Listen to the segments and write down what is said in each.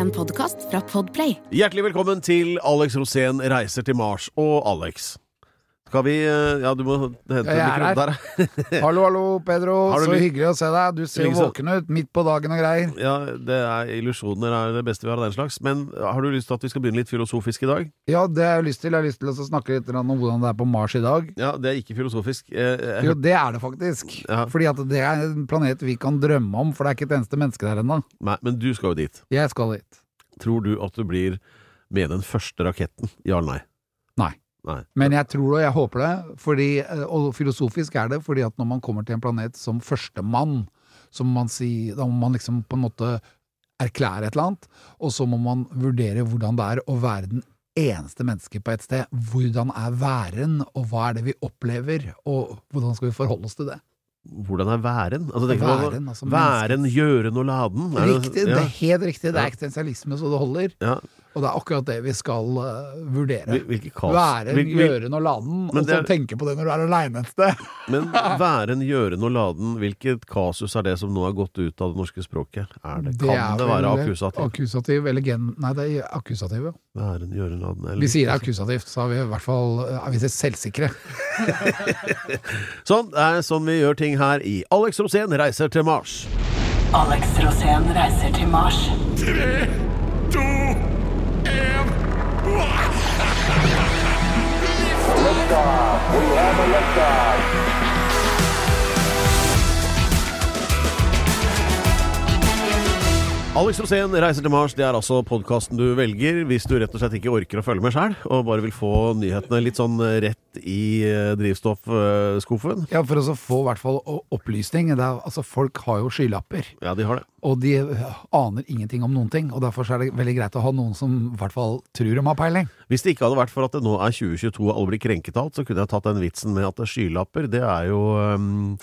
En podkast fra Podplay. Hjertelig velkommen til Alex Rosén reiser til Mars. Og Alex, skal vi eh, Ja, du må hente Ja, jeg er der. Hallo, hallo, Pedro. Har du Så hyggelig å se deg. Du ser jo våken ut midt på dagen og greier. Ja, det er illusjoner er det beste vi har av den slags. Men har du lyst til at vi skal begynne litt filosofisk i dag? Ja, det har jeg lyst til. Jeg har lyst til å snakke litt om hvordan det er på Mars i dag. Ja, det er ikke filosofisk. Eh, jeg Jo, det er det faktisk. Ja. Fordi at det er en planet vi kan drømme om, for det er ikke et eneste menneske der ennå. Nei, men du skal jo dit. Jeg skal dit. Tror du at du blir med den første raketten? Ja eller nei? Nei. Men jeg tror og jeg håper det, fordi, eh, og filosofisk er det, fordi at når man kommer til en planet som førstemann, så må man si Da må man liksom på en måte erklære et eller annet, og så må man vurdere hvordan det er å være den eneste mennesket på et sted. Hvordan er væren, og hva er det vi opplever, og hvordan skal vi forholde oss til det? Hvordan er væren? Altså, Væren, altså væren, gjøren og laden? Er det- Riktig, det ja. er helt riktig. Det er eksistensialisme så det holder. Ja. Og det er akkurat det vi skal uh, vurdere. Være, hvil- gjøren og laden, og så er- tenke på det når du er aleine et sted. Men væren, gjøren og laden, hvilket kasus er det som nå er gått ut av det norske språket? Er det, kan er det være akkusativ? Akkusativ eller gen... Nei, det er akkusativ, ja. en gjøren, laden eller- Vi sier akkusativt, så er vi i hvert fall er vi selvsikre. Sånn, det er sånn vi gjør ting her i Alex Rosén reiser til Mars. Alex Rosén reiser til Mars. liftoff. We have a liftoff. Alex Rosén reiser til Mars, det er altså podkasten du velger hvis du rett og slett ikke orker å følge med sjøl, og bare vil få nyhetene litt sånn rett i eh, drivstoffskuffen. Ja, for å få i hvert fall opplysning. Det er, altså, folk har jo skylapper, Ja, de har det. og de aner ingenting om noen ting. Og derfor så er det veldig greit å ha noen som i hvert fall tror de har peiling. Hvis det ikke hadde vært for at det nå er 2022 og alle blir krenket av alt, så kunne jeg tatt den vitsen med at det er skylapper, det er jo um,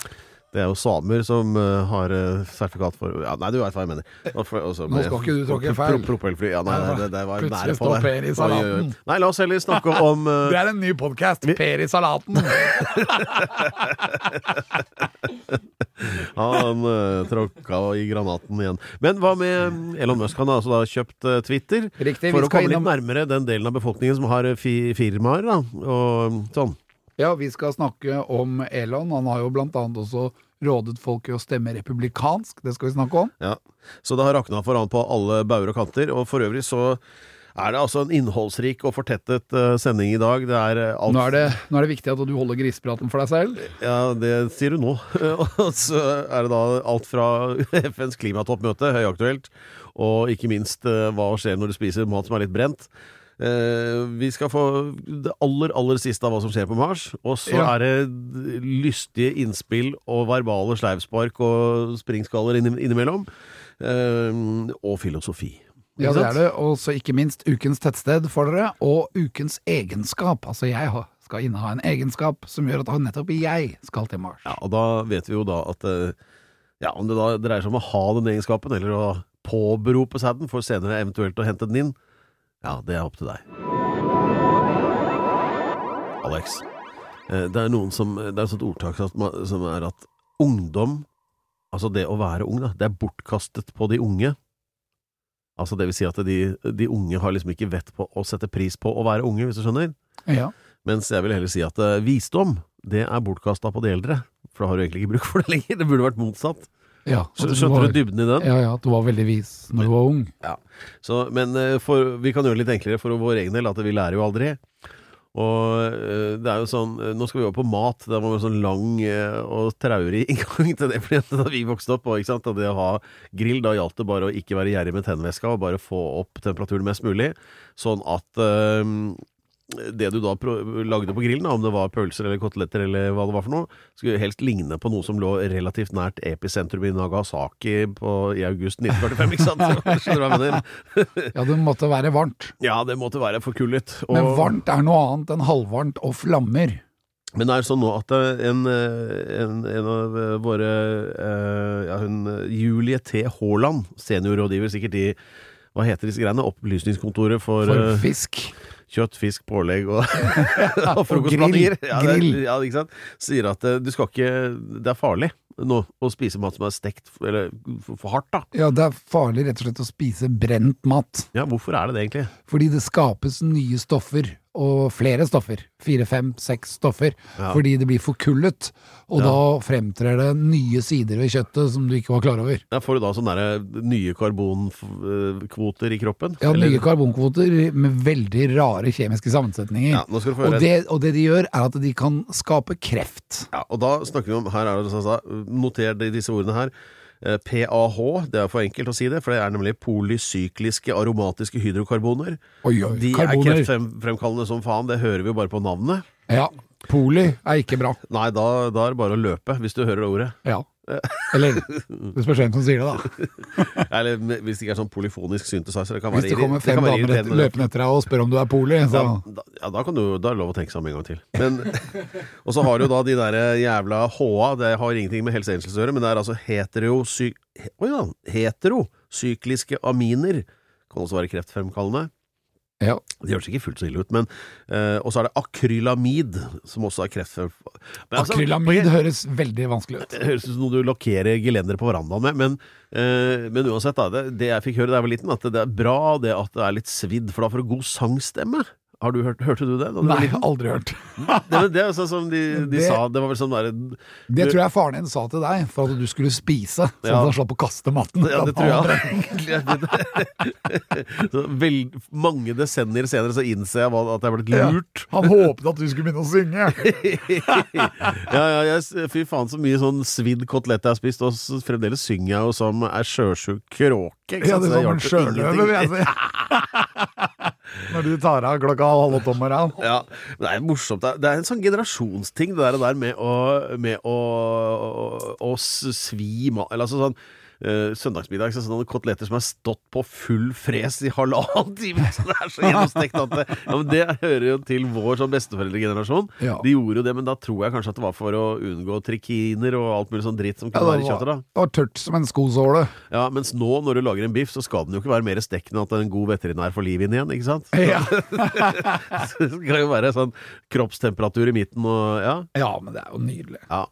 det er jo samer som uh, har uh, sertifikat for ja, Nei, du veit hva jeg mener. For- også, Nå skal ikke du tråkke feil. Pro- Propellfly. Ja, nei, nei, det, det var nære på i Oi. Nei, la oss heller snakke om uh, Det er en ny podkast! Per i salaten! Han uh, tråkka i granaten igjen. Men hva med Elon Musk? Han har altså da kjøpt uh, Twitter Riktig, for å komme komme litt nærmere den delen av befolkningen som har fi firmaer, da. Og sånn. Ja, vi skal snakke om Elon. Han har jo blant annet også rådet folk i å stemme republikansk. Det skal vi snakke om. Ja, så det har rakna for han på alle bauger og kanter. Og for øvrig så er det altså en innholdsrik og fortettet eh, sending i dag. Det er eh, alt Nå er det, nå er det viktig at du holder grisepraten for deg selv. Ja, det sier du nå. og så er det da alt fra FNs klimatoppmøte, høyaktuelt, og ikke minst eh, hva skjer når du spiser mat som er litt brent. Eh, vi skal få det aller, aller siste av hva som skjer på Mars. Og så Ja. er det lystige innspill og verbale sleivspark og springskaller innimellom. Eh, og filosofi. Ja, det er det. Og så ikke minst ukens tettsted for dere, og ukens egenskap. Altså, jeg skal inneha en egenskap som gjør at nettopp jeg skal til Mars. Ja, og da vet vi jo da at eh, ja, om det da dreier seg om å ha den egenskapen, eller å påberope seg den for senere eventuelt å hente den inn, ja, det er opp til deg. Alex, eh, det er noen som Det er et sånt ordtak som er at ungdom, altså det å være ung, da, det er bortkastet på de unge. Altså det vil si at de, de unge har liksom ikke vett på å sette pris på å være unge, hvis du skjønner? Ja. Mens jeg vil heller si at eh, visdom, det er bortkasta på de eldre. For da har du egentlig ikke bruk for det lenger. Det burde vært motsatt. Ja at du dybden i den? Ja, ja, du var veldig vis når du var ung. Så, men eh, for, vi kan gjøre det litt enklere for vår egen del, at vi lærer jo aldri. Og eh, det er jo sånn eh, Nå skal vi over på mat. Det var en sånn lang og traurig inngang til det. Fordi da vi vokste opp, og, sant, det å ha grill, da gjaldt det bare å ikke være gjerrig med tennvæska og bare få opp temperaturen mest mulig. Sånn at eh, det du da lagde på grillen, da, om det var pølser eller koteletter eller hva det var for noe, skulle helst ligne på noe som lå relativt nært episentrum i Nagasaki på, i august 1945, ikke sant? Skjønner du hva jeg mener? Ja, det måtte være varmt. Ja, det måtte være forkullet. Og, Men varmt er noe annet enn halvvarmt og flammer. Men det er sånn nå at eh, en, eh, en, en av eh, våre Ja, hun Julie T. Haaland, seniorrådgiver sikkert i Hva heter disse greiene? Opplysningskontoret for, For fisk? fisk. Kjøtt, fisk, pålegg og, og frokostblandinger. grill. Ja, det ja, ikke sant? Sier at eh, du skal ikke Det er farlig nå å spise mat som er stekt eller for hardt, da. Ja, det er farlig rett og slett å spise brent mat. Ja, hvorfor er det det egentlig? Fordi det skapes nye stoffer, og flere stoffer. Fire, fem, seks stoffer. Ja. Fordi det blir forkullet. Og Ja. da fremtrer det nye sider ved kjøttet som du ikke var klar over. Ja, får du da sånne nye karbonkvoter i kroppen? Ja, Eller- nye karbonkvoter med veldig rare kjemiske sammensetninger. Ja, og, det, og det de gjør, er at de kan skape kreft. Ja, og da snakker vi om Her er det sånn Noter disse ordene her. Eh, PAH, det er for enkelt å si det, for det er nemlig polysykliske aromatiske hydrokarboner. Oi, oi, De karboner. er kreftfremkallende som faen, det hører vi jo bare på navnet. Ja. Poli er ikke bra. Nei, da, da er det bare å løpe, hvis du hører det ordet. Ja. Eller Det spørs hvem som sier det, da. Eller hvis det ikke er sånn polyfonisk synthesizer. Det kan Hvis det kommer fem damer etter, løpende etter deg og spør om du er poli, så Ja, da, ja, da kan du Da er det lov å tenke seg om en gang til. Men, og så har du da de der jævla HA, det har ingenting med Hells Angels å gjøre, men det er altså heterosy... he- Oi da! Heterosykliske aminer. Kan også være kreftfremkallende. Ja. Det høres ikke fullt så ille ut, men uh, Og så er det akrylamid, som også er kreftfremkallende. Altså, Akrylamid jeg, høres veldig vanskelig ut. det høres ut som noe du lokkerer gelenderet på verandaen med, men, uh, men uansett, da, det, det jeg fikk høre da jeg var liten, at det er bra det at det er litt svidd, for da får du god sangstemme. Har du hørt, hørte du det? du Nei, aldri hørt. Det, det er sånn som de, de Det- sa, det var vel sånn derre Det tror jeg faren din sa til deg for at du skulle spise, sånn Ja. at han slapp å kaste maten. Ja, det tror jeg Så vel, Mange desember senere så innser jeg at jeg ble blitt Ja. lurt. Han håpet at du skulle begynne å synge. ja, ja, jeg, fy faen så mye sånn svidd kotelett jeg har spist, og fremdeles synger jeg jo som ei sjøsjuk kråke. Ja, det er som en sjøløve, vil jeg si. Når du tar av klokka halv åtte om morgenen. Ja, det er morsomt. Det er- en sånn generasjonsting, det der, med å, med å, å, å svi Eller altså sånn eh, søndagsmiddag, så sånne koteletter som har stått på full fres i halvannen time. Så det er så gjennomstekt at det, ja, men det hører jo til vår sånn besteforeldregenerasjon. Ja. De gjorde jo det, men da tror jeg kanskje at det var for å unngå trikiner og alt mulig sånn dritt som Ja, være i kjøttet. da det var tørt som en skosåle. Ja, Mens nå, når du lager en biff, så skal den jo ikke være mer stekt enn at en god veterinær får liv inn igjen, ikke sant? Ja. det skal jo være sånn kroppstemperatur i midten og ja. ja, men det er jo nydelig. Ja.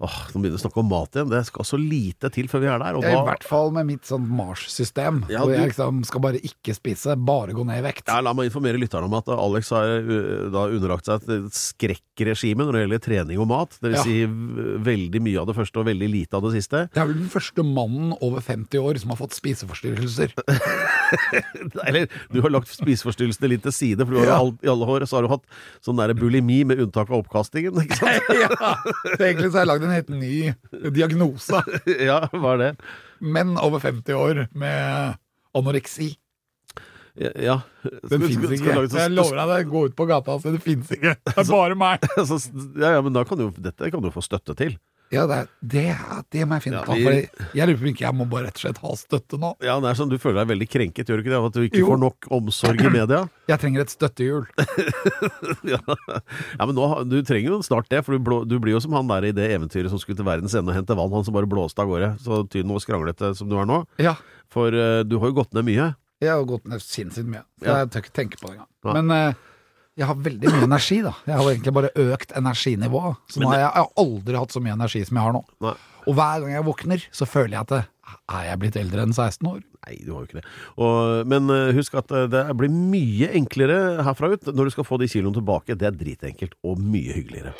Åh, nå begynner vi å snakke om mat igjen. Det skal så lite til før vi er der. Ja, I da, hvert fall med mitt sånn Mars-system, Ja, hvor jeg liksom skal bare ikke spise, bare gå ned i vekt. ja, la meg informere lytterne om at Alex har uh, da underlagt seg et skrekkregime når det gjelder trening og mat. Det Ja. si veldig mye av det første og veldig lite av det siste. Det er vel den første mannen over 50 år som har fått spiseforstyrrelser. Eller du har lagt spiseforstyrrelsene litt til side, for du har jo all, i alle år så har du hatt sånn der bulimi med unntak av oppkastingen. Ikke sant? ja, Egentlig så har jeg lagd en helt ny diagnose. ja, hva er det? Menn over 50 år med anoreksi. Ja, ja. Den fins ikke. Så... sånn- Jeg lover deg det. Gå ut på gata og se, det fins ikke. Det er bare meg. Altså, ja, ja, men da kan du, dette kan du få støtte til. Ja, det, det, det må jeg finne Ja, av. vi- jeg lurer på om ikke jeg må bare rett og slett ha støtte nå. Ja, det er sånn, Du føler deg veldig krenket, gjør du ikke det? Av at du ikke Jo. får nok omsorg i media? Jeg trenger et støttehjul. ja. ja, men nå, Du trenger jo snart det, for du, blå, du blir jo som han der i det eventyret som skulle til verdens ende og hente vann, han som bare blåste av gårde. Så tynn og skranglete som du er nå. Ja, For uh, du har jo gått ned mye. jeg har gått ned sinnssykt mye. Så jeg tør ikke tenke på det engang. Men eh, jeg har veldig mye energi, da. Jeg har egentlig bare økt energinivået. Så nå har jeg, jeg har aldri hatt så mye energi som jeg har nå. Nei. Og hver gang jeg våkner, så føler jeg at det, er jeg blitt eldre enn 16 år? Nei, du har jo ikke det. Og, men eh, husk at eh, det blir mye enklere herfra ut når du skal få de kiloene tilbake. Det er dritenkelt og mye hyggeligere.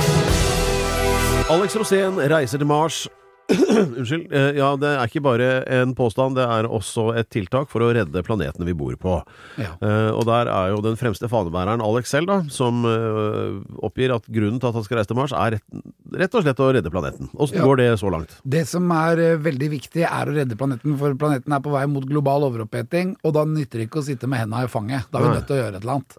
Alex Rosén reiser til Mars. Unnskyld. Eh, Ja, det er ikke bare en påstand, det er også et tiltak for å redde planetene vi bor på. Ja. Eh, og der er jo den fremste fanebæreren Alex selv, da, som eh, oppgir at grunnen til at han skal reise til Mars, er rett, og slett å redde planeten. Åssen Ja. går det så langt? Det som er veldig viktig, er å redde planeten, for planeten er på vei mot global overoppheting, og da nytter det ikke å sitte med henda i fanget. Da er vi Nei. nødt til å gjøre et eller annet.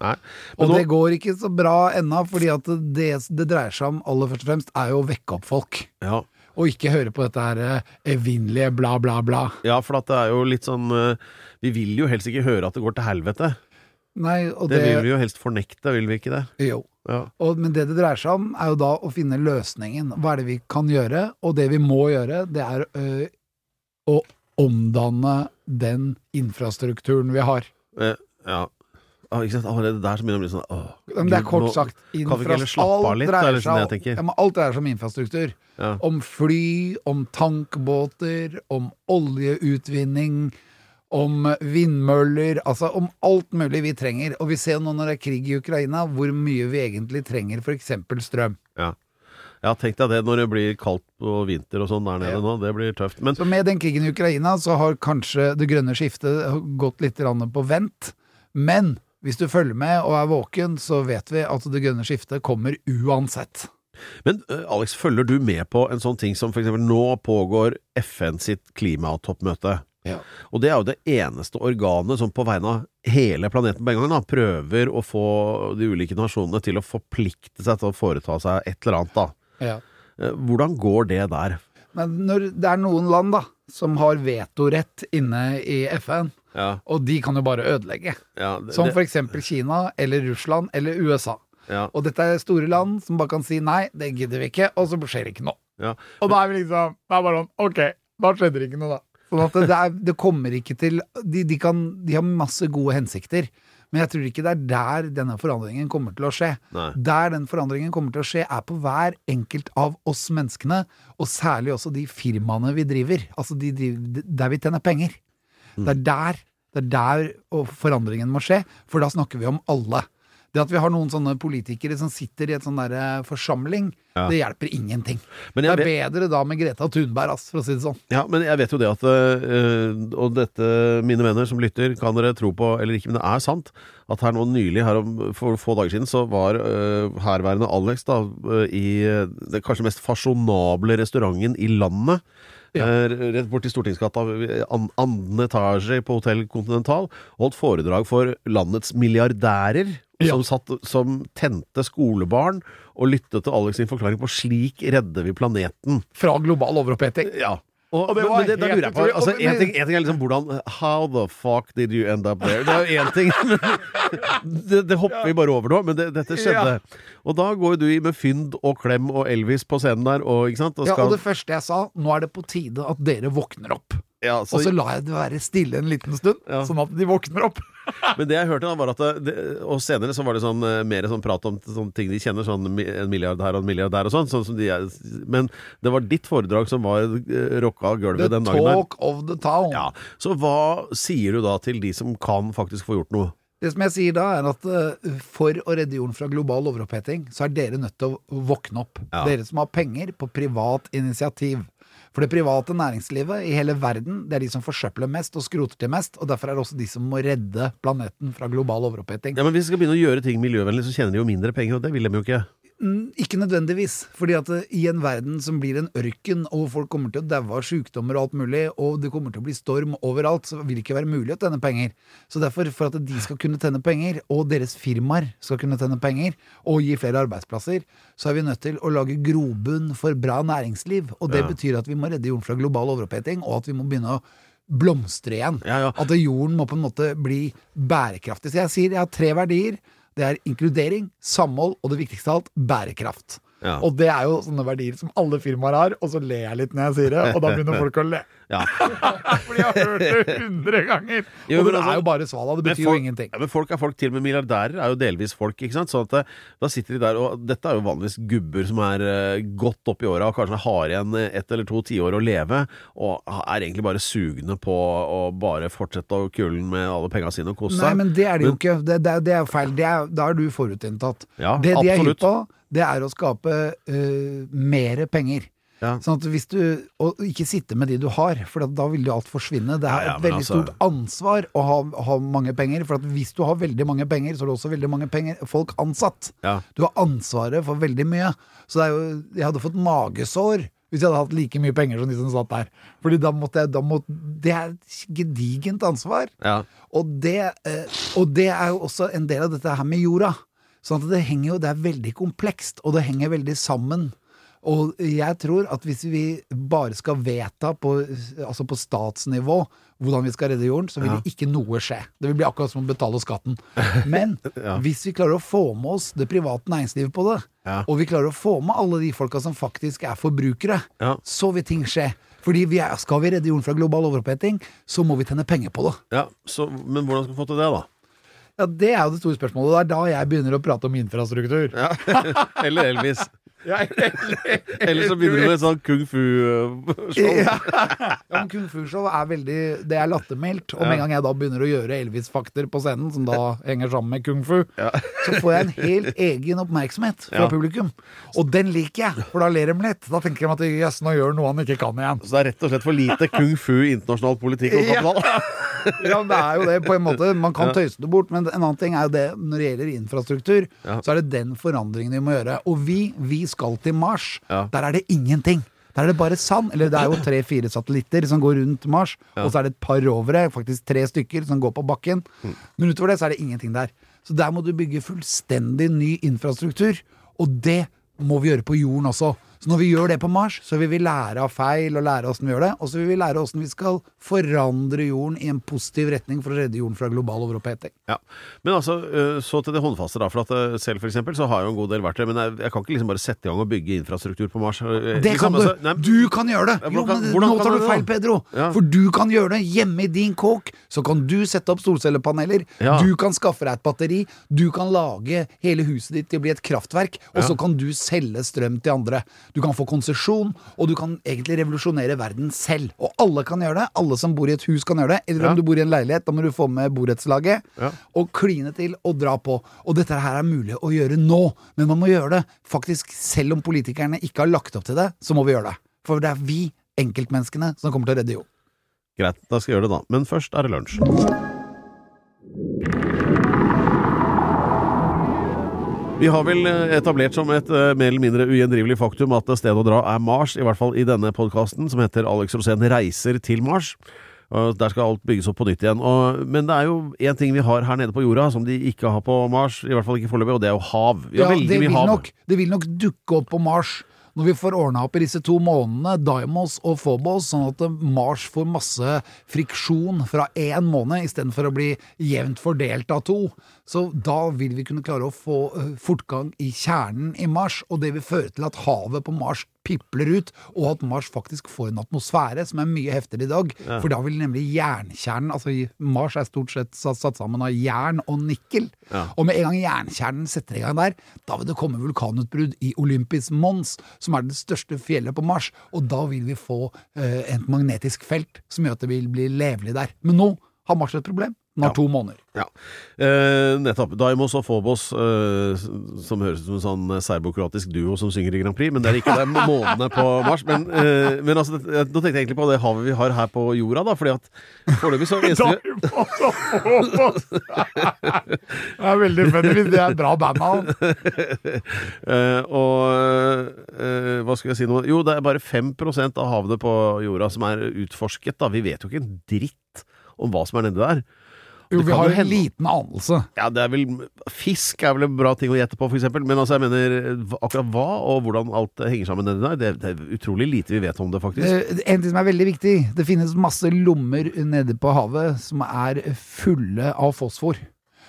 Og nå- det går ikke så bra ennå, fordi at det det dreier seg om aller først og fremst, er jo å vekke opp folk. ja. Og ikke høre på dette her eh, evinnelige bla, bla, bla. Ja, for det er jo litt sånn eh, Vi vil jo helst ikke høre at det går til helvete. Nei, Det det, vil vi jo helst fornekte, vil vi ikke det? Jo. Ja. Og, men det det dreier seg om, er jo da å finne løsningen. Hva er det vi kan gjøre? Og det vi må gjøre, det er ø, å omdanne den infrastrukturen vi har. Eh, ja. Ah, ikke sant? Allerede der så begynner det å bli sånn åh, Men det er kort sagt Kan vi ikke heller slappe av alt litt? Det dreier er liksom det jeg seg- tenker. Ja, men alt dreier seg om infrastruktur. Ja. Om fly, om tankbåter, om oljeutvinning, om vindmøller, altså om alt mulig vi trenger. Og vi ser jo nå når det er krig i Ukraina, hvor mye vi egentlig trenger f.eks. strøm. Ja. ja, tenk deg det når det blir kaldt og vinter og sånn der nede Ja. nå. Det blir tøft. Men Så med den krigen i Ukraina så har kanskje det grønne skiftet gått litt grann på vent. Men hvis du følger med og er våken, så vet vi at det grønne skiftet kommer uansett. Men eh, Alex, følger du med på en sånn ting som for eksempel nå pågår FN sitt klimatoppmøte? Ja. Og det er jo det eneste organet som på vegne av hele planeten på en gang da, prøver å få de ulike nasjonene til å forplikte seg til å foreta seg et eller annet. da. Ja. Hvordan går det der? Men når det er noen land da, som har vetorett inne i FN, Ja, og de kan jo bare ødelegge. ja, det, Som f.eks. Kina eller Russland eller USA. ja, Og dette er store land som bare kan si nei, det gidder vi ikke, og så skjer det ikke noe. ja. Og da er vi liksom Det er bare sånn Ok, da skjedde det ikke noe, da. Sånn at det, det, er, det kommer ikke til de, de, kan, de har masse gode hensikter, men jeg tror ikke det er der denne forandringen kommer til å skje. Nei. Der den forandringen kommer til å skje, er på hver enkelt av oss menneskene, og særlig også de firmaene vi driver. Altså de driver, der vi tjener penger. Mm. Det er der, det er der forandringen må skje, for da snakker vi om alle. Det at vi har noen sånne politikere som sitter i et sånn der forsamling, Ja. det hjelper ingenting. Men Det er vet, bedre da med Greta Thunberg, ass, for å si det sånn. ja, men jeg vet jo det at øh, Og dette, mine venner som lytter, kan dere tro på eller ikke, men det er sant at her nå nylig, her om, for få dager siden, så var øh, herværende Alex da eh, i eh, den kanskje mest fasjonable restauranten i landet. Ja. eh, Rett til Stortingsgata, annen etasje på Hotell Continental. Holdt foredrag for landets milliardærer. Ja. Som, satt, som tente skolebarn og lyttet til Alex sin forklaring på 'slik redder vi planeten'. Fra global overoppheting. Ja. Og, Og det men, var men det, helt utrolig. altså, en, ting, en ting er liksom hvordan How the fuck did you end up there? Det er jo én ting. det, det hopper vi bare over nå, men det, dette skjedde. Og da går du i med Fynd og Klem og Elvis på scenen der, og? Og Ja, og det første jeg sa, nå er det på tide at dere våkner opp. Ja, så, Og så la jeg det være stille en liten stund, Ja. sånn at de våkner opp. Men det jeg hørte da, var at det, det, Og senere så var det sånn eh, mer sånn prat om sånn ting de kjenner, sånn en milliard her og en milliard der og sånn. sånn som de er, men det var ditt foredrag som var rocka gulvet The den dagen The talk of the town. Ja, Så hva sier du da til de som kan faktisk få gjort noe? Det som jeg sier da, er at eh, for å redde jorden fra global overoppheting, så er dere nødt til å våkne opp. Ja. Dere som har penger på privat initiativ. For det private næringslivet i hele verden, det er de som forsøpler mest og skroter til mest, og derfor er det også de som må redde planeten fra global overoppheting. Ja, men Hvis de skal begynne å gjøre ting miljøvennlig, så tjener de jo mindre penger, og det vil de jo ikke. Ikke nødvendigvis, fordi at eh, i en verden som blir en ørken, og folk kommer til å daue av sykdommer og alt mulig, og det kommer til å bli storm overalt, så vil det ikke være mulig å tjene penger. Så derfor, for at de skal kunne tjene penger, og deres firmaer skal kunne tjene penger, og gi flere arbeidsplasser, så er vi nødt til å lage grobunn for bra næringsliv. Og det Ja. betyr at vi må redde jorden fra global overoppheting, og at vi må begynne å blomstre igjen. Ja, ja. At jorden må på en måte bli bærekraftig. Så jeg sier jeg har tre verdier. Det er inkludering, samhold og det viktigste av alt, bærekraft. Ja. Og det er jo sånne verdier som alle firmaer har, og så ler jeg litt når jeg sier det, og da begynner folk å le. Ja. Fordi jeg har hørt det hundre ganger! Jo, og det altså- er jo bare svada, det betyr folk- jo ingenting. Ja, men folk er folk til og med milliardærer er jo delvis folk, ikke sant? Sånn at det, da sitter de der, og dette er jo vanligvis gubber som er uh, godt opp i åra og kanskje har igjen eh, ett eller to tiår å leve, og er egentlig bare sugne på å bare fortsette å kulen med alle penga sine og kose Nei, men det er det jo ikke. Det, det, er- det er jo feil. Det er, er du forutinntatt. Ja, det de er absolutt. hypp på, det er å skape uh, mere penger. Ja. Sånn at hvis du, Og ikke sitte med de du har, for da vil jo alt forsvinne. Det er Ja, ja, et veldig altså- stort ansvar å ha, ha mange penger. For at hvis du har veldig mange penger, så har du også veldig mange penger, folk ansatt. Ja. Du har ansvaret for veldig mye. Så det er jo, jeg hadde fått magesår hvis jeg hadde hatt like mye penger som de som satt der. Fordi da måtte jeg da måtte, Det er et gedigent ansvar. Ja. Og det, eh, og det er jo også en del av dette her med jorda. Sånn at det henger jo, det er veldig komplekst, og det henger veldig sammen. Og jeg tror at hvis vi bare skal vedta på, altså på statsnivå hvordan vi skal redde jorden, så vil Ja. ikke noe skje. Det vil bli akkurat som å betale skatten. Men Ja. hvis vi klarer å få med oss det private næringslivet på det, Ja. og vi klarer å få med alle de folka som faktisk er forbrukere, så vil ting skje. Fordi vi er, skal vi redde jorden fra global overoppheting, så må vi tjene penger på det. Ja, så, men hvordan skal vi få til det, da? Ja, Det er jo det store spørsmålet. Det er da jeg begynner å prate om infrastruktur. Ja. Eller Elvis. Ja, Eller så begynner du med et sånn kung fu-show. Ja. ja, men Kung Fu-show er veldig Det er lattermildt. Og med en gang jeg da begynner å gjøre Elvis-fakter på scenen, som da henger sammen med kung fu, så får jeg en helt egen oppmerksomhet fra Ja. publikum. Og den liker jeg, for da ler de litt. Da tenker de at jøss, nå gjør han noe han ikke kan igjen. Så det er rett og slett for lite kung fu i internasjonal politikk og kapital. Ja, men det er jo det, på en måte. Man kan tøyse det bort, men en annen ting er jo det når det gjelder infrastruktur, Ja. så er det den forandringen vi må gjøre. Og vi, vi skal til Mars. Ja. Der er det ingenting. Der er det bare sand. Eller det er jo tre-fire satellitter som går rundt Mars, og så er det et par rovere, faktisk tre stykker, som går på bakken. Mm. Men utover det så er det ingenting der. Så der må du bygge fullstendig ny infrastruktur, og det må vi gjøre på jorden også. Så når vi gjør det på Mars, så vil vi lære av feil og lære åssen vi gjør det. Og så vil vi lære åssen vi skal forandre jorden i en positiv retning for å redde jorden fra global overoppheting. Ja. Men altså, øh, så til det håndfaste, da. For at øh, selv for eksempel, så har jeg jo en god del verktøy. Men jeg, jeg kan ikke liksom bare sette i gang og bygge infrastruktur på Mars. Øh, Det liksom, kan du! altså, nei, Du kan gjøre det! Jo, men hvordan nå tar du du feil. Pedro. Ja. For du kan gjøre det hjemme i din kåk. Så kan du sette opp solcellepaneler. Ja. Du kan skaffe deg et batteri. Du kan lage hele huset ditt til å bli et kraftverk. Og så kan du selge strøm til andre. Du kan få konsesjon, og du kan egentlig revolusjonere verden selv. Og alle kan gjøre det. Alle som bor i et hus, kan gjøre det. Eller Ja. om du bor i en leilighet, da må du få med borettslaget. Ja. Og kline til og dra på. Og dette her er mulig å gjøre nå, men man må gjøre det faktisk selv om politikerne ikke har lagt opp til det, så må vi gjøre det. For det er vi, enkeltmenneskene, som kommer til å redde jorden. Greit, da skal jeg gjøre det da. Men først er det lunsj. Vi har vel eh, etablert som et eh, mer eller mindre ugjendrivelig faktum at stedet å dra er Mars, i hvert fall i denne podkasten som heter Alex Rosén reiser til Mars. Der skal alt bygges opp på nytt igjen. Men det er jo én ting vi har her nede på jorda som de ikke har på Mars, i hvert fall ikke foreløpig, og det er jo hav. Vi har Ja, veldig det, mye hav. nok, det vil nok dukke opp på Mars når vi får ordna opp i disse to månedene, Dimos og Phobos, sånn at Mars får masse friksjon fra én måned istedenfor å bli jevnt fordelt av to. Så da vil vi kunne klare å få fortgang i kjernen i Mars, og det vil føre til at havet på Mars pipler ut, og at Mars faktisk får en atmosfære som er mye heftigere i dag. For da vil nemlig jernkjernen Altså Mars er stort sett satt, satt sammen av jern og nikkel. Ja. Og med en gang jernkjernen setter i gang der, da vil det komme vulkanutbrudd i Olympus Mons, som er det største fjellet på Mars. Og da vil vi få eh, et magnetisk felt som gjør at det vil bli levelig der. Men nå har Mars et problem. Den har Ja. to måneder. Ja, eh, nettopp. Daimos og Phobos, eh, som høres ut som en sånn serbokroatisk duo som synger i Grand Prix, men det er ikke det månene på Mars. Men, eh, men altså, det, nå tenkte jeg egentlig på det havet vi har her på jorda, da, fordi at foreløpig så eneste vi Det er veldig funny hvis det er bra bandnavn. eh, Og eh, hva skal jeg si nå? Jo, det er bare 5% av havene på jorda som er utforsket, da. Vi vet jo ikke en dritt om hva som er nedi der. Jo, vi har jo en liten anelse. Ja, det er vel Fisk er vel en bra ting å gjette på, eksempel. Men altså, jeg mener akkurat hva og hvordan alt henger sammen nedi der, det, det er utrolig lite vi vet om det, faktisk. Det, En ting som er veldig viktig, det finnes masse lommer nede på havet som er fulle av fosfor.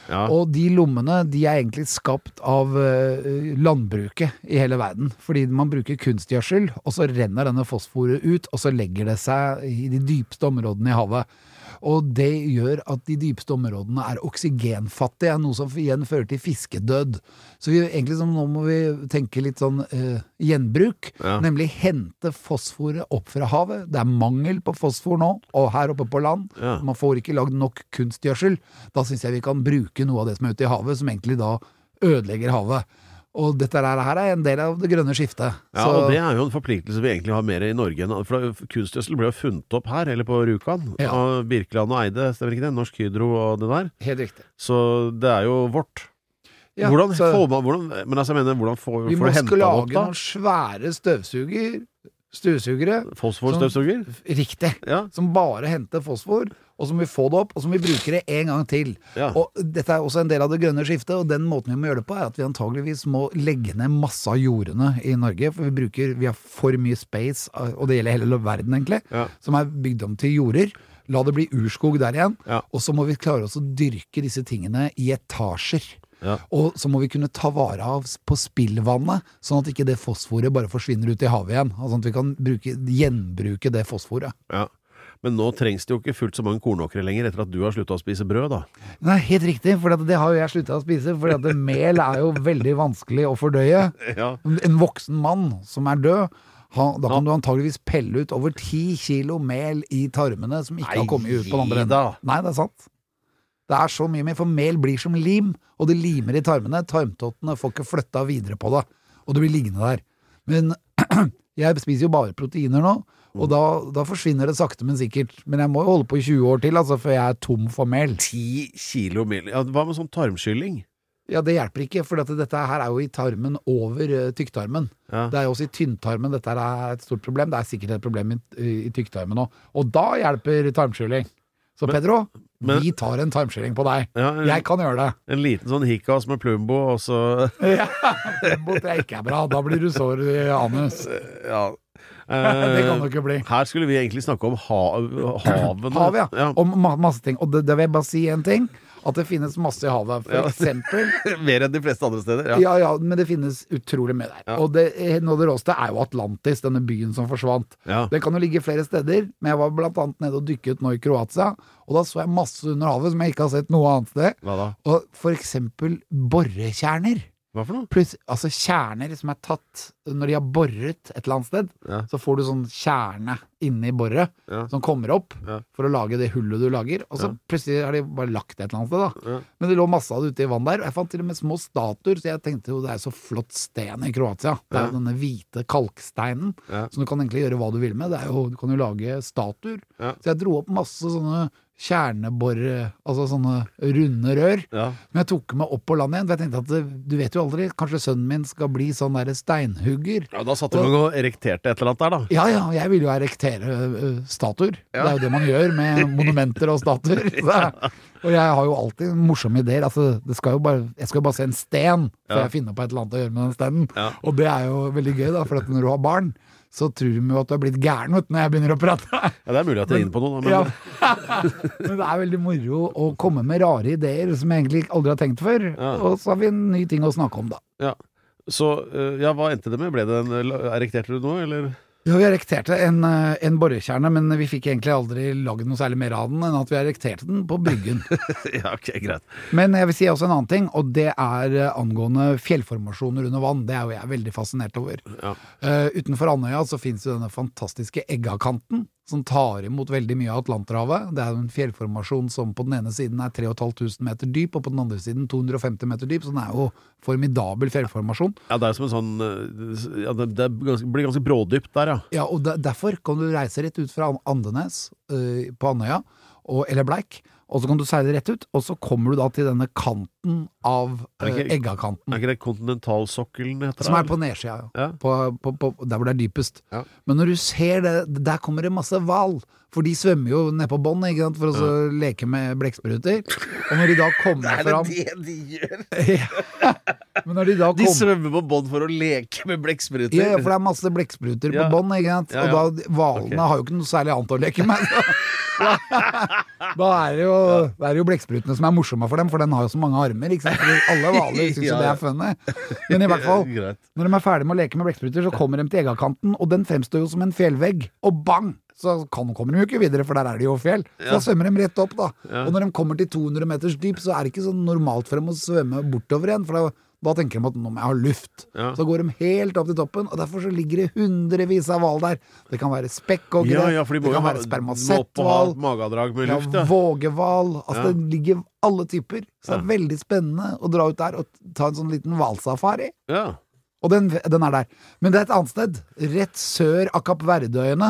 Ja. Og de lommene de er egentlig skapt av eh, landbruket i hele verden. Fordi man bruker kunstgjødsel, og så renner denne fosforet ut, og så legger det seg i de dypeste områdene i havet. Og det gjør at de dypeste områdene er oksygenfattige, noe som igjen fører til fiskedød. Så vi, egentlig så nå må vi tenke litt sånn uh, gjenbruk, Ja. nemlig hente fosforet opp fra havet. Det er mangel på fosfor nå, og her oppe på land. Ja. Man får ikke lagd nok kunstgjødsel. Da syns jeg vi kan bruke noe av det som er ute i havet, som egentlig da ødelegger havet. Og dette her her er en del av det grønne skiftet. Ja, Så- og det er jo en forpliktelse vi egentlig har mer i Norge For da- kunstgjødsel ble jo funnet opp her, eller på Rjukan, Ja. av Birkeland og Eide, stemmer ikke det? Norsk Hydro og det der. Helt riktig. Så det er jo vårt. Ja, hvordan så får man hvordan, Men altså, jeg mener, hvordan får, vi får må du henta skulle det opp, lage noen svære støvsuger, støvsugere, Fosforstøvsuger? riktig, Ja. som bare henter fosfor, og så må vi få det opp, og så må vi bruke det en gang til. Ja. Og dette er også en del av det grønne skiftet, og den måten vi må gjøre det på, er at vi antageligvis må legge ned masse av jordene i Norge, for vi bruker, vi har for mye space, og det gjelder hele verden egentlig, Ja. som er bygd om til jorder. La det bli urskog der igjen, Ja. og så må vi klare oss å dyrke disse tingene i etasjer. Ja. Og så må vi kunne ta vare av på spillvannet, sånn at ikke det fosforet bare forsvinner ut i havet igjen. Altså at vi kan bruke, gjenbruke det fosforet. Ja. Men nå trengs det jo ikke fullt så mange kornåkre lenger etter at du har slutta å spise brød, da. Nei, helt riktig, for det har jo jeg slutta å spise. For mel er jo veldig vanskelig å fordøye. Ja. En voksen mann som er død, da kan du antageligvis pelle ut over ti kilo mel i tarmene som ikke Nei, har kommet ut på den andre enden. Nei, det er sant. Det er så mye mer, for mel blir som lim, og det limer i tarmene. Tarmtottene får ikke flytta videre på det, og det blir liggende der. Men jeg spiser jo bare proteiner nå, og da, da forsvinner det sakte, men sikkert. Men jeg må jo holde på i 20 år til, altså, før jeg er tom for mel. 10 kilo mel ja, Hva med sånn tarmskylling? Ja, det hjelper ikke, for dette, dette her er jo i tarmen over uh, tykktarmen. Ja. Det er jo også i tynntarmen dette er et stort problem. Det er sikkert et problem i, i tykktarmen òg. Og da hjelper tarmskylling. Så Pedro, men- vi tar en tarmskylling på deg. Ja, en, Jeg kan gjøre det. en liten sånn hikkas med Plumbo, og så Ja, Plumbo tror jeg ikke er bra. Da blir du sår i anus. Ja. Det kan det ikke bli. Her skulle vi egentlig snakke om hav, havene. Havet, ja. ja. Om ma masse ting. Og det, det vil jeg bare si en ting. At det finnes masse i havet. For Ja. eksempel Mer enn de fleste andre steder. Ja. Ja, ja, men det finnes utrolig mye der. Og det, noe av det råeste er jo Atlantis, denne byen som forsvant. Det kan jo ligge flere steder, men jeg var blant annet nede og dykket nå i Kroatia, og da så jeg masse under havet som jeg ikke har sett noe annet sted. Hva da? Og for eksempel borekjerner. Hva for noe? Plus, altså kjerner som er tatt når de har boret et eller annet sted. Ja. Så får du sånn kjerne inni boret Ja. som kommer opp Ja. for å lage det hullet du lager. Og så plutselig har de bare lagt det et eller annet sted, da. Men det lå masse av det ute i vann der, og jeg fant til og med små statuer, så jeg tenkte jo det er så flott sten i Kroatia. Det er jo denne hvite kalksteinen, som du kan egentlig gjøre hva du vil med. Det jo, du kan jo lage statuer. Så jeg dro opp masse sånne kjernebore, altså sånne runde rør. Ja. Men jeg tok meg opp på land igjen, for jeg tenkte at det, du vet jo aldri, kanskje sønnen min skal bli sånn derre steinhugger. ja, da satt du og, og erekterte et eller annet der, da. Ja ja, jeg vil jo erektere uh, statuer. Ja. Det er jo det man gjør med monumenter og statuer. Så, og jeg har jo alltid morsomme ideer. Altså, det skal jo bare, jeg skal jo bare se en sten før Ja. jeg finner på et eller annet å gjøre med den stenen. Og det er jo veldig gøy, da, for at når du har barn, så tror de jo at du er blitt gæren vet når jeg begynner å prate. Ja, Det er mulig at jeg er inne på noe, da. Men Ja. Men det er veldig moro å komme med rare ideer som jeg egentlig aldri har tenkt før. Ja. Og så har vi en ny ting å snakke om, da. ja. Så eh, ja, hva endte det med? Ble det en Erekterte du noe, eller? Ja, vi erekterte en, eh, en borekjerne, men vi fikk egentlig aldri lagd noe særlig mer av den enn at vi erekterte den på Bryggen. ja, ok, greit. Men jeg vil si også en annen ting, og det er eh, angående fjellformasjoner under vann. Det er jo jeg veldig fascinert over. Ja. Uh, utenfor Andøya så finnes jo denne fantastiske Eggakanten, som tar imot veldig mye av Atlanterhavet. Det er en fjellformasjon som på den ene siden er 3500 meter dyp, og på den andre siden 250 meter dyp, så den er jo formidabel fjellformasjon. Ja, det er som en sånn eh, ja, Det, blir ganske brådypt der, ja. Ja, og de- derfor kan du reise rett ut fra Andenes eh, på Andøya, og, eller Bleik, og så kan du seile rett ut, og så kommer du da til denne kanten av Er eh, ikke- Eggakanten. Er ikke det kontinentalsokkelen heter? Som er på nedsida, ja. Ja. På, på, på, der hvor det er dypest. Ja. Men når du ser det, der kommer det masse hval. For de svømmer jo ned på bånn for å så leke med blekkspruter. Og når de da kommer fram de gjør? Men når de da De svømmer på bånd for å leke med blekkspruter. ja, ja, for det er masse blekkspruter Ja. på bånn. Ja, ja. Og da, hvalene okay. har jo ikke noe særlig annet å leke med. da er det jo, er jo blekksprutene som er morsomme for dem, for den har jo så mange armer. Ikke sant? For alle hvaler syns jo Ja, det er funny. Men i hvert fall, når de er ferdige med å leke med blekkspruter, så kommer de til Eggakanten, og den fremstår jo som en fjellvegg. Og bang! Så kan, kommer de jo ikke videre, for der er det jo fjell. Så Ja. svømmer de rett opp, da. Ja. Og når de kommer til 200 meters dyp, så er det ikke sånn normalt for dem å svømme bortover igjen, for da, da tenker de at nå må jeg ha luft. Ja. Så går de helt opp til toppen, og derfor så ligger det hundrevis av hval der. Det kan være spekkhoggere, Ja, ja, de det kan ha, være spermasetthval, ja, vågehval. Altså det ligger alle typer. Så det er veldig spennende å dra ut der og ta en sånn liten hvalsafari. ja. Og den, den er der. Men det er et annet sted. Rett sør av Kapp Verdeøyene,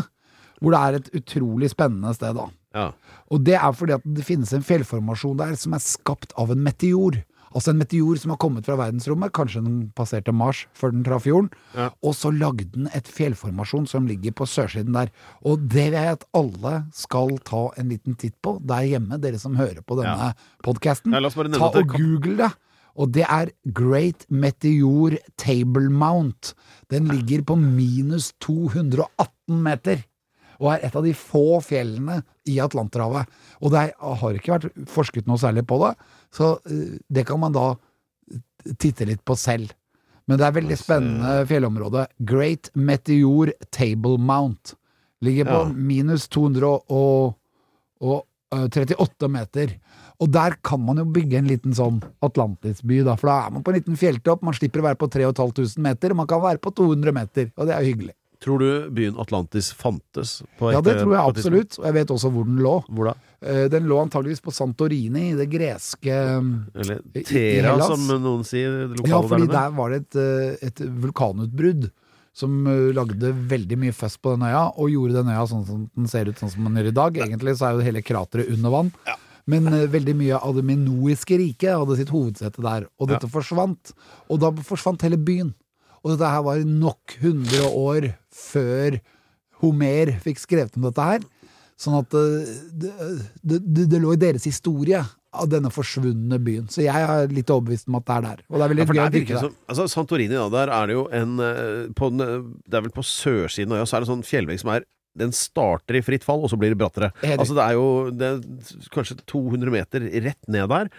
Hvor det er et utrolig spennende sted, da. ja. Og det er fordi at det finnes en fjellformasjon der som er skapt av en meteor. Altså en meteor som har kommet fra verdensrommet, kanskje den passerte Mars før den traff jorden. Ja. Og så lagde den et fjellformasjon som ligger på sørsiden der. Og det vil jeg at alle skal ta en liten titt på der hjemme, dere som hører på denne Ja. podkasten. Ja, Ta og google det. Og det er Great Meteor Table Mount. Den ligger på minus 218 meter. Og er et av de få fjellene i Atlanterhavet. Og det har ikke vært forsket noe særlig på det, så eh, det kan man da titte litt på selv. Men det er veldig spennende fjellområde. Great Meteor Table Mount. Ligger på Ja. minus 238 meter. Og der kan man jo bygge en liten sånn Atlantisby, da. For da er man på en liten fjelltopp. Man slipper å være på 3500 meter, man kan være på 200 meter. Og det er hyggelig. Tror du byen Atlantis fantes? På Ja, det tror jeg absolutt. Og jeg vet også hvor den lå. Hvor da? Eh, Den lå antageligvis på Santorini, i det greske Eller I- i Tera, som noen sier. Ja, fordi der der var det et, eh, et vulkanutbrudd som eh, lagde veldig mye fest på den øya, og gjorde den øya sånn som den ser ut sånn som den gjør i dag. Egentlig så er jo hele krateret under vann. Men eh, veldig mye av det minoiske riket hadde sitt hovedsete der, og dette forsvant. Og da forsvant hele byen. Og dette her var nok 100 år før Homer fikk skrevet om dette her. Sånn at eh, det, det, det, det lå i deres historie av denne forsvunne byen. Så jeg er litt overbevist om at det er der. Og det er veldig Ja, gøy å dyrke det som, altså Santorini, da, der er det jo en eh, på den, eh, Det er vel på sørsiden av øya, så er det en sånn fjellvegg som er den starter i fritt fall, og så blir det brattere. Altså Det er jo det er kanskje 200 meter rett ned der.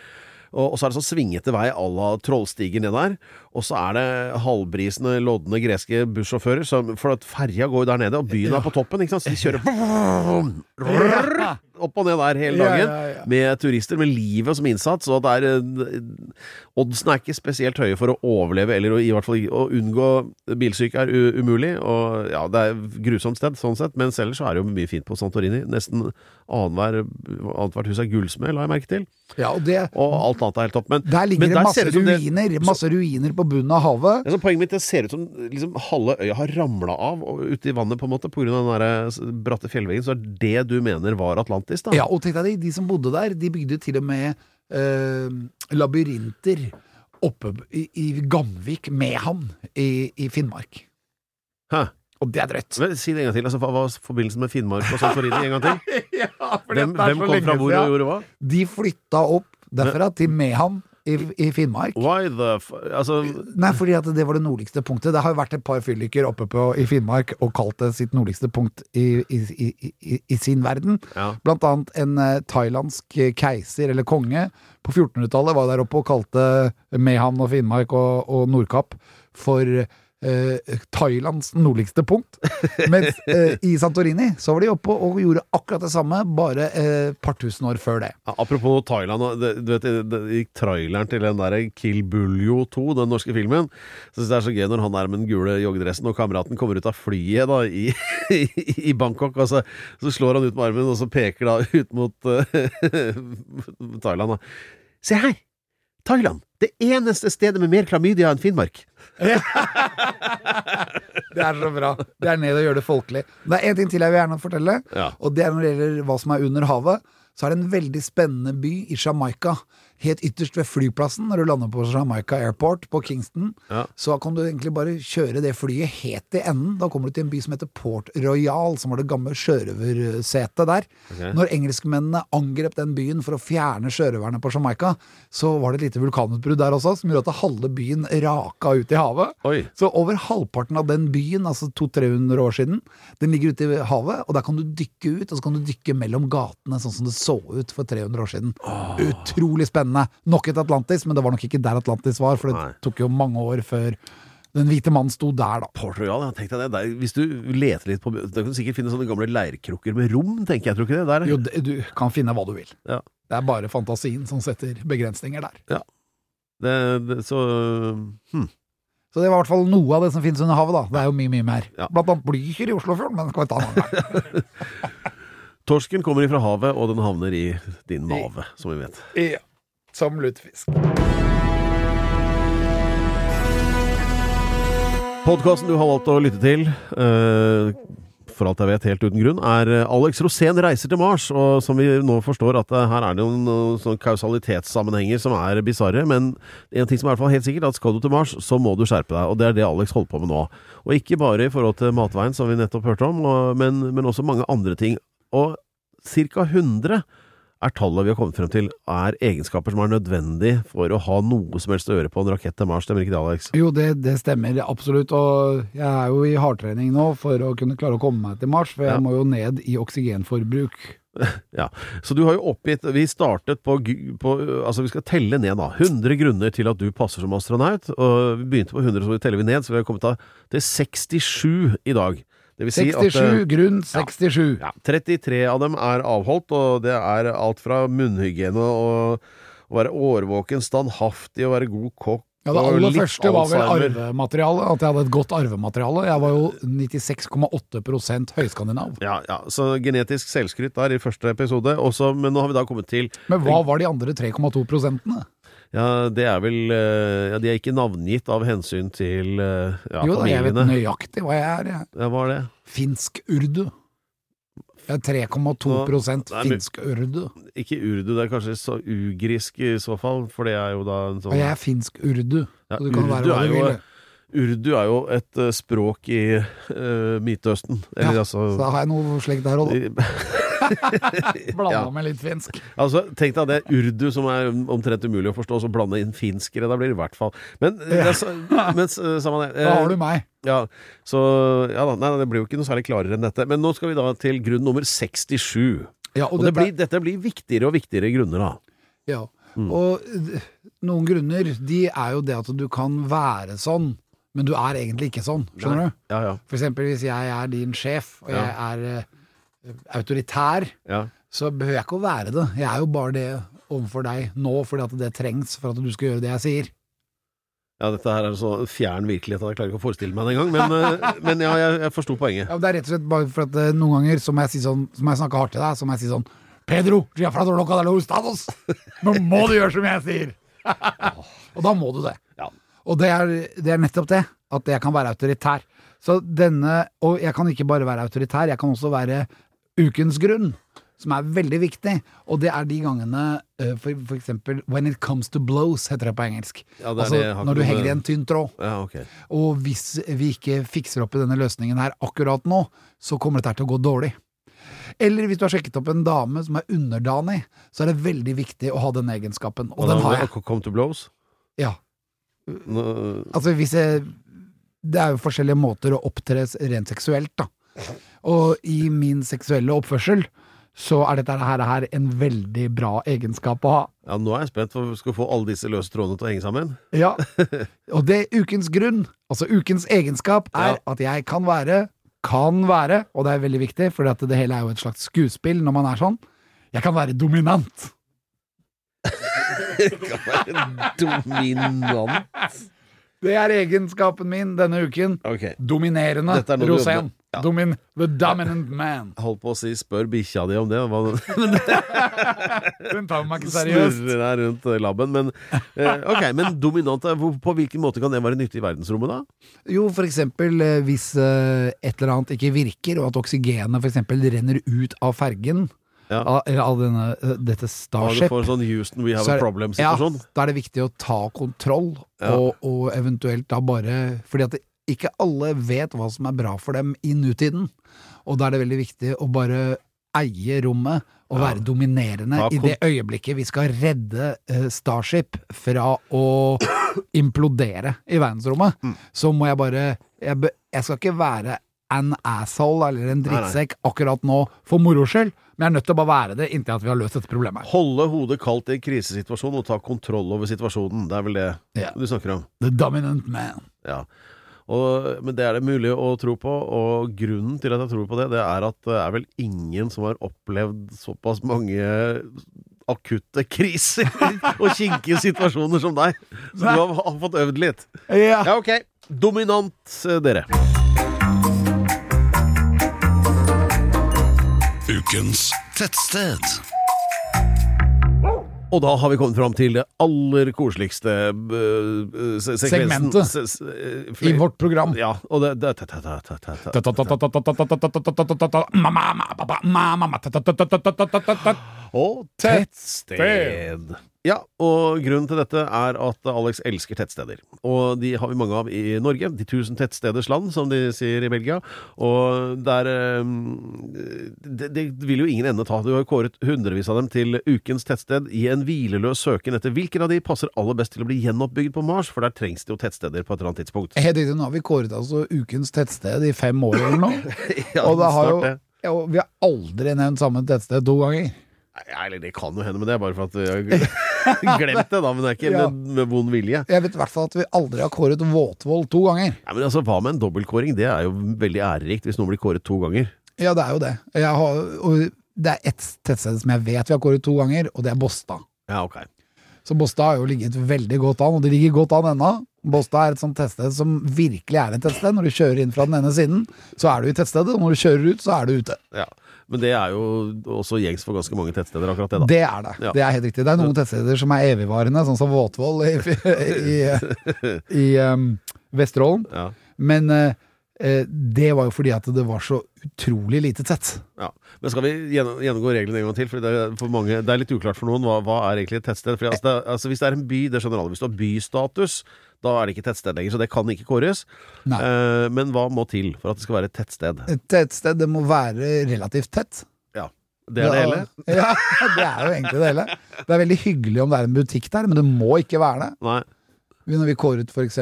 Og, og så er det sånn svingete vei à la Trollstigen ned der. Og så er det halvbrisende, lodne greske bussjåfører. som- For at ferja går jo der nede, og byen er på toppen. Ikke sant? Så de kjører opp og ned der hele dagen. ja, ja. Med turister, med livet som innsats. Og er eh, Oddsene er ikke spesielt høye for å overleve, eller i hvert fall å unngå bilsyke er umulig. Og ja, det er grusomt sted, sånn sett. Men ellers så er det jo mye fint på Santorini. Nesten annenhver- annethvert hus er gullsmed, la jeg merke til. Ja, og det, Og alt annet er helt topp. Men, der ligger men det der masse det ut som det- ruiner. Masse ruiner på bunnen av havet. Ja, så poenget mitt det ser ut som liksom, halve øya har ramla av og ute i vannet på en måte pga. den der bratte fjellveggen. Så er det du mener var Atlantis, da? Ja, og tenk deg de, de som bodde der, de bygde til og med eh, labyrinter oppe i, i Gamvik, Mehamn, i, i Finnmark. Hæ? Og det er drøtt. Men, Si det en gang til. Altså, hva var forbindelsen med Finnmark og Santorini? En gang til? ja, Hvem, hvem kom fra hvor og gjorde hva? De flytta opp derfra til Mehamn i, i Finnmark. Why the f... Altså Nei, fordi at det var det nordligste punktet. Det har jo vært et par fylliker oppe på, i Finnmark og kalt det sitt nordligste punkt i, i, i, sin verden. Ja. Blant annet en eh, thailandsk keiser, eller konge, på 1400-tallet var der oppe og kalte Mehamn og Finnmark og, og Nordkapp for eh, Thailands nordligste punkt. Mens eh, i Santorini så var de oppe og gjorde akkurat det samme, bare et eh, par tusen år før det. Ja, Apropos Thailand, det, du vet, det, gikk traileren til den der Kill Buljo 2, den norske filmen. Så synes det er så gøy når han er med den gule joggedressen og kameraten kommer ut av flyet da i, i, i Bangkok, og så, så slår han ut med armen, og så peker da ut mot uh, Thailand. Da. Se her! Thailand! Det eneste stedet med mer klamydia enn Finnmark. Det er så bra. Det er ned og gjøre det folkelig. Det er én ting til jeg vil gjerne fortelle, Ja. og det er når det gjelder hva som er under havet. Så er det en veldig spennende by i Jamaica. Helt ytterst ved flyplassen, når du lander på Jamaica Airport på Kingston, Ja. så kan du egentlig bare kjøre det flyet helt til enden. Da kommer du til en by som heter Port Royal, som var det gamle sjørøversetet der. Okay. Når engelskmennene angrep den byen for å fjerne sjørøverne på Jamaica, så var det et lite vulkanutbrudd der også, som gjorde at halve byen raka ut i havet. Oi. Så over halvparten av den byen, altså 200-300 år siden, den ligger ute i havet, og der kan du dykke ut, og så kan du dykke mellom gatene, sånn som det så ut for 300 år siden. Utrolig spennende. Nok et Atlantis, men det var nok ikke der Atlantis var, for det Nei. tok jo mange år før den hvite mannen sto der, da. Port Royal, ja, tenk deg det. Der, hvis du leter litt på Da kan du sikkert finne sånne gamle leirkrukker med rom, tenker jeg. Tror ikke det? Der, Jo, det- du kan finne hva du vil. Ja. Det er bare fantasien som setter begrensninger der. Det, det, så hm. Så det var i hvert fall noe av det som finnes under havet, da. Det er jo mye, mye mer. Ja. Blant annet Blücher i Oslofjorden, men det skal vi ta en annen gang. Torsken kommer ifra havet, og den havner i din mave, som vi vet. Ja, som lutefisk. Podkasten du har valgt å lytte til, uh, for alt jeg vet helt uten grunn, er eh, Alex Rosén reiser til Mars. Og som vi nå forstår, at eh, her er det noen, noen kausalitetssammenhenger som er bisarre. Men en ting som er i hvert fall helt sikkert, at skal du til Mars, så må du skjerpe deg. Og det er det Alex holder på med nå. Og ikke bare i forhold til matveien, som vi nettopp hørte om, og, men, men også mange andre ting. Og ca. 100 er tallet vi har kommet frem til, er egenskaper som er nødvendig for å ha noe som helst å gjøre på en rakett til Mars. Stemmer ikke det, Alex? Jo, det, det stemmer absolutt. Og jeg er jo i hardtrening nå for å kunne klare å komme meg til Mars, for jeg Ja. må jo ned i oksygenforbruk Ja, så du har jo oppgitt Vi startet på, på Altså, vi skal telle ned, da. 100 grunner til at du passer som astronaut. Og vi begynte på 100, så teller vi ned, så vi har kommet til 67 i dag. Si 67, at, grunn 67. ja, 33 av dem er avholdt, og det er alt fra munnhygiene og å være årvåken, standhaftig, å være god kokk Ja, Det aller første var vel arvemateriale, at jeg hadde et godt arvemateriale. Jeg var jo 96,8% høyskandinav. Ja, ja, så genetisk selvskryt der i første episode. Også, men nå har vi da kommet til Men hva var de andre 3,2 prosentene? Ja, det er vel eh, Ja, de er ikke navngitt av hensyn til eh, ja, Jo da, jeg vet nøyaktig hva jeg er. Jeg. Ja, hva er det? Finsk-urdu. Jeg er 3,2 Nei, finsk-urdu. Ikke urdu, det er kanskje så ugrisk i så fall, for det er jo da en Og sånn jeg er finsk-urdu. Ja, Så du kan være urdu hva du jo vil. Urdu er jo et eh, språk i uh, Midtøsten. Eller Ja, altså Så da har jeg noe slikt der òg, da. Blanda Ja. med litt finsk. Altså, Tenk deg det urdu som er omtrent umulig å forstå, så blande inn finskere. Da blir det i hvert fall Men, Ja. det, er- men samme det. Da har du meg. Ja, så ja da, nei, det blir jo ikke noe særlig klarere enn dette. Men nå skal vi da til grunn nummer 67. Ja, Og, det blir, dette blir viktigere og viktigere grunner, da. Ja, Mm. og eh, noen grunner, de er jo det at du kan være sånn, men du er egentlig ikke sånn, skjønner du? Ja, ja. For eksempel hvis jeg er din sjef, og Ja. jeg er eh, autoritær, ja. så behøver jeg ikke å være det. Jeg er jo bare det overfor deg nå, fordi at det trengs for at du skal gjøre det jeg sier. Ja, dette her er så fjern virkelighet at jeg klarer ikke å forestille meg det engang. Men, eh, men ja, jeg, jeg forsto poenget. Ja, det er rett og slett bare for at eh, noen ganger så må jeg si sånn, så må jeg snakke hardt til deg, så må jeg si sånn Pedro. Nå må du gjøre som jeg sier! og da må du det. Ja. Og det er, det er nettopp det, at jeg kan være autoritær. Så denne, og jeg kan ikke bare være autoritær, jeg kan også være ukens grunn, som er veldig viktig. Og det er de gangene, eh, for, for eksempel when it comes to blows, heter det på engelsk. Ja, det altså det når du henger i en tynn tråd. Ja, okay. Og hvis vi ikke fikser opp i denne løsningen her akkurat nå, så kommer dette til å gå dårlig. Eller hvis du har sjekket opp en dame som er underdanig, så er det veldig viktig å ha den egenskapen. Og Og den har jeg. Come to blows? Ja. Nå, Altså hvis jeg Det er jo forskjellige måter å opptre rent seksuelt, da. Og i min seksuelle oppførsel så er dette her, her en veldig bra egenskap å ha. ja, nå er jeg spent, for vi skal få alle disse løse trådene til å henge sammen. Ja. Og det ukens grunn, altså ukens egenskap, er Ja. at jeg kan være, kan være, og det er veldig viktig, for det hele er jo et slags skuespill når man er sånn, jeg kan være dominant. kan være Dominant. Det er egenskapen min denne uken. Okay. Dominerende er Rosén. Ja. Domin, the dominant man. Jeg holdt på å si 'spør bikkja di om det', hva Den tar meg ikke seriøst. snurrer der rundt eh, labben. Men eh, ok, men dominant, eh, på hvilken måte kan det være nyttig i verdensrommet, da? Jo, for eksempel hvis et eller annet ikke virker, og at oksygenet for eksempel renner ut av fergen, Ja. av, eller av denne, dette Ja, du Starship, får sånn Houston, we have så er a problem-situasjon. Ja, da er det viktig å ta kontroll, Ja. og, og eventuelt da bare Fordi at det, ikke alle vet hva som er bra for dem i nutiden. Og da er det veldig viktig å bare eie rommet og Ja. være dominerende i det øyeblikket vi skal redde uh, Starship fra å implodere i verdensrommet. Mm. Så må jeg bare jeg, jeg skal ikke være an asshole eller en drittsekk akkurat nå for moro skyld, men jeg er nødt til å bare være det inntil at vi har løst dette problemet. Holde hodet kaldt i en krisesituasjon og ta kontroll over situasjonen. Det er vel det yeah. du snakker om? The dominant man. Ja. Og, men det er det mulig å tro på, og grunnen til at jeg tror på det, det er at det er vel ingen som har opplevd såpass mange akutte kriser og kinkige situasjoner som deg. Så du har, har fått øvd litt. Ja. Ja, ok. Dominant, eh, dere. Ukens tettsted. Og da har vi kommet fram til det aller koseligste øh, se- Segmentet. Se- se- øh, I vårt program. Ja, og det, Og tettsted. Ja, og grunnen til dette er at Alex elsker tettsteder. Og de har vi mange av i Norge. De tusen tettsteders land, som de sier i Belgia. Og der eh, det, det vil jo ingen ende ta. Du har kåret hundrevis av dem til ukens tettsted i en hvileløs søken etter hvilken av de passer aller best til å bli gjenoppbygd på Mars, for der trengs det jo tettsteder på et eller annet tidspunkt. Helt riktig, nå har vi kåret altså ukens tettsted i fem år eller noe. Ja, Og det har jo. Ja, vi har aldri nevnt samme tettsted to ganger. Nei, eller det kan jo hende, men det er bare for at glemt det, da. Men det er ikke Ja. med, med vond vilje. Jeg vet i hvert fall at vi aldri har kåret Våtvoll to ganger. Nei, men altså, Hva med en dobbeltkåring? Det er jo veldig ærerikt hvis noen blir kåret to ganger. Ja, det er jo det. Jeg har, og det er ett tettsted som jeg vet vi har kåret to ganger, og det er Båstad. Ja, ok. Så Båstad har jo ligget veldig godt an, og det ligger godt an ennå. Båstad er et sånt tettsted som virkelig er et tettsted. Når du kjører inn fra den ene siden, så er du i tettstedet, og når du kjører ut, så er du ute. Ja. Men det er jo også gjengs for ganske mange tettsteder, akkurat det, da. Det er det. Ja. Det er helt riktig. Det er noen tettsteder som er evigvarende, sånn som Våtvoll i, i, i, um, Vesterålen. Ja. Men eh, det var jo fordi at det var så utrolig lite tett. Ja. Men skal vi gjennomgå reglene en gang til? For det er, for mange, det er litt uklart for noen hva, hva er egentlig et tettsted. For altså, det, altså, hvis det er en by, det skjønner alle. Hvis du har bystatus, da er det ikke tettsted lenger. Så det kan ikke kåres. Nei. Eh, men hva må til for at det skal være et tettsted? Et tettsted det må være relativt tett. Ja. Det er det hele? Ja, det er jo egentlig det hele. Det er veldig hyggelig om det er en butikk der, men det må ikke være det. Nei. Vi- Når vi kåret f.eks.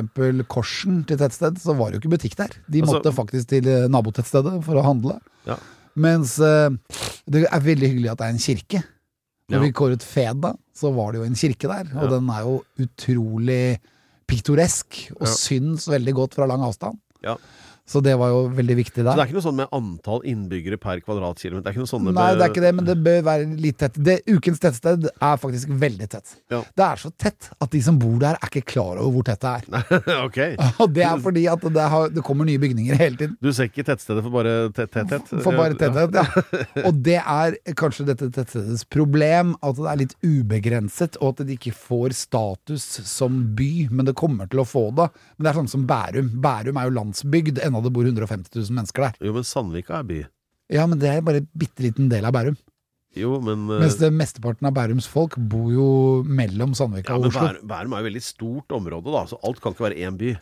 Korsen til tettsted, så var det jo ikke butikk der. De Altså- måtte faktisk til eh, nabotettstedet for å handle. Ja. Mens eh, det er veldig hyggelig at det er en kirke. Når Ja. vi kåret Feda, så var det jo en kirke der, og Ja. den er jo utrolig piktoresk, og syns veldig godt fra lang avstand. Ja. Så det var jo veldig viktig der. Så det er ikke noe sånn med antall innbyggere per kvadratkilometer? Det er ikke noe sånne Nei, det er ikke det, men det bør være litt tett. Det, ukens tettsted er faktisk veldig tett. Ja. Det er så tett at de som bor der, er ikke klar over hvor tett det er. ok. Og det er fordi at det, har, det kommer nye bygninger hele tiden. Du ser ikke tettstedet for bare tett, tett, tett? For bare tetthet, ja. Og det er kanskje dette tettstedets problem, at det er litt ubegrenset, og at det ikke får status som by, men det kommer til å få det. Men det er sånn som Bærum. Bærum er jo landsbygd, enda det bor 150 000 mennesker der. Jo, men Sandvika er by. Ja, men det er bare en bitte liten del av Bærum. Jo, men, eh, Mens det mesteparten av Bærums folk bor jo mellom Sandvika ja, og men Oslo. Bærum, Bærum er jo et veldig stort område, da, så alt kan ikke være én by.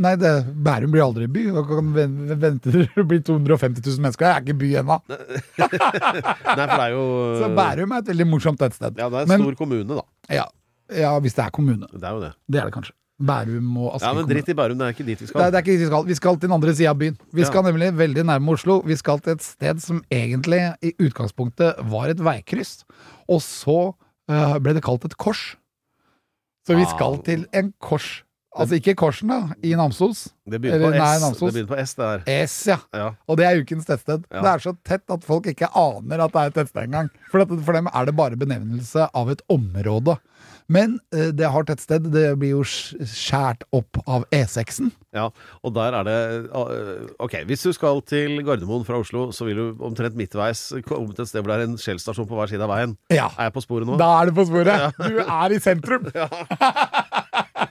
Nei, det, Bærum blir aldri by. Da kan ven- vente til det blir 250 000 mennesker. Det er ikke by ennå. Nei, for det er jo Så Bærum er et veldig morsomt tettsted. Ja, det er en Men- stor kommune, da. Ja, ja, hvis det er kommune. Det er jo det. Det er det kanskje. Bærum og Asker Ja, men dritt i Bærum, det er ikke dit vi skal. det er ikke dit vi skal. Vi skal til den andre sida av byen. Vi Ja. skal nemlig veldig nærme Oslo. Vi skal til et sted som egentlig i utgangspunktet var et veikryss, og så uh, ble det kalt et kors. Så vi Ah. skal til en kors. Altså ikke Korsen, da, i Namsos. Det begynner på. Det på S, det her. S, ja. Ja. Og det er ukens tettsted. Ja. Det er så tett at folk ikke aner at det er et tettsted engang. For, for dem er det bare benevnelse av et område. Men eh, det har tettsted. Det blir jo skjært opp av E6-en. ja. Og der er det eh, Ok, hvis du skal til Gardermoen fra Oslo, så vil du omtrent midtveis komme til et sted hvor det er en Shell-stasjon på hver side av veien. Ja. Er jeg på sporet nå? Da er du på sporet. Du er i sentrum.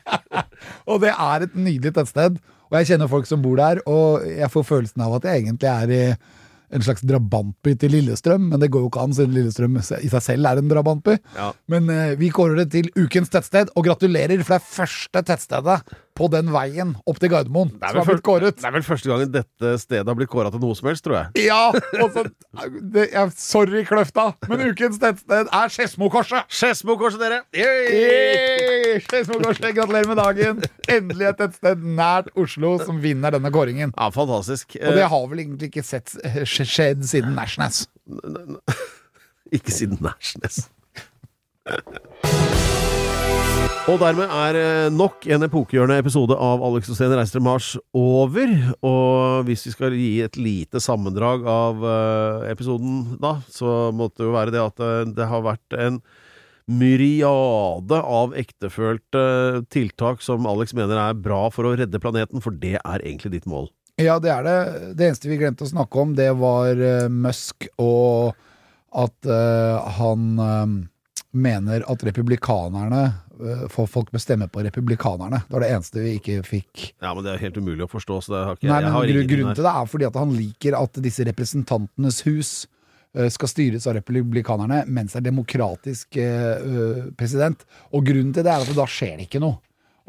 og det er et nydelig tettsted. Og jeg kjenner folk som bor der, og jeg får følelsen av at jeg egentlig er i en slags drabantby til Lillestrøm, men det går jo ikke an siden Lillestrøm i seg selv er en drabantby. Ja. Men eh, vi kårer det til ukens tettsted, og gratulerer, for det er første tettstedet på den veien opp til Gardermoen Det er, vel kåret. det er vel første gangen dette stedet har blitt kåra til noe som helst, tror jeg. Ja! Og så, det, jeg, sorry, Kløfta, men ukens tettsted er Skedsmokorset! Skedsmokorset, dere! Skedsmokorset, gratulerer med dagen! Endelig et tettsted nært Oslo som vinner denne kåringen. Ja, fantastisk. Og det har vel egentlig ikke sett, skjedd siden Nashnes. ikke siden Nærsnes. Og dermed er eh, nok en epokegjørende episode av Alex Osen reiser til Mars over. Og hvis vi skal gi et lite sammendrag av eh, episoden da, så måtte det jo være det at eh, det har vært en myriade av ektefølte tiltak som Alex mener er bra for å redde planeten, for det er egentlig ditt mål. Ja, det er det. Det eneste vi glemte å snakke om, det var Musk og at uh, han eh, mener at republikanerne uh, Folk med stemme på republikanerne. Det var det eneste vi ikke fikk Ja, men det er helt umulig å forstå, så det har ikke Nei, men har Grunnen til det er fordi at han liker at disse representantenes hus eh, skal styres av republikanerne, mens det er demokratisk eh, eh, president. Og grunnen til det er at da skjer det ikke noe.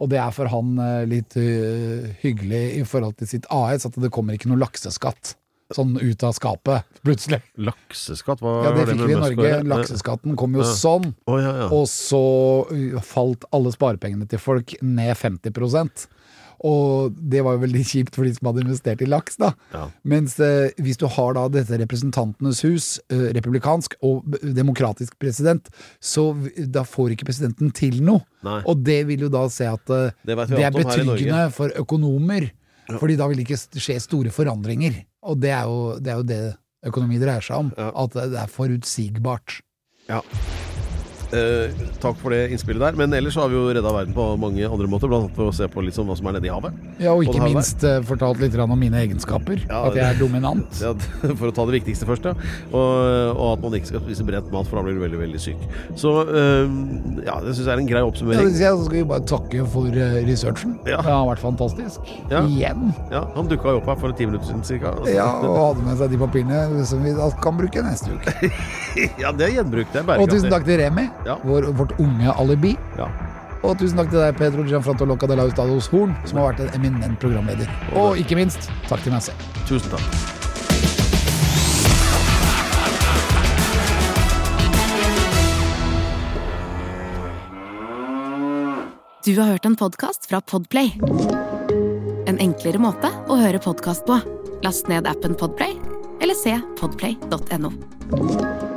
Og det er for han eh, litt eh, hyggelig i forhold til sitt AS at det kommer ikke noe lakseskatt. Sånn ut av skapet, plutselig. Lakseskatt? Hva Ja, det fikk vi i Norge. Lakseskatten kom jo Ja. sånn. Oh, ja, ja. Og så uh, falt alle sparepengene til folk ned 50% Og det var jo veldig kjipt for de som hadde investert i laks, da. Ja. Mens eh, hvis du har da dette Representantenes hus, eh, republikansk og demokratisk president, så da får ikke presidenten til noe. Nei. Og det vil jo da se at eh, Det det er betryggende for økonomer. Fordi da vil det ikke skje store forandringer. Og det er jo det, er jo det økonomi dreier seg om. At det er forutsigbart. Ja. Eh, takk for det innspillet der. Men ellers så har vi jo redda verden på mange andre måter, blant annet ved å se på sånn hva som er nede i havet. Ja, og ikke minst eh, fortalt litt om mine egenskaper. Ja, at jeg er dominant. Ja, for å ta det viktigste først, ja. Og, og at man ikke skal spise brent mat, for da blir du veldig, veldig syk. Så eh, ja, det syns jeg er en grei Ja, oppsummering. så jeg skal vi bare takke for eh, researchen. Ja. Det har vært fantastisk. Ja. Igjen. Ja, Han dukka jo opp her for ti minutter siden cirka. Altså, Ja, og hadde med seg de papirene som vi kan bruke neste uke. ja, det er gjenbruk. Det er Og tusen takk til Remi, Ja. vår, vårt unge alibi. Ja. Og tusen takk til deg, Pedro Gianfranto Loca de la Ustados Horn, som har vært en eminent programleder. Og ikke minst, takk til meg selv. Tusen takk. Du har hørt en podkast fra Podplay. En enklere måte å høre podkast på. Last ned appen Podplay, eller se podplay.no.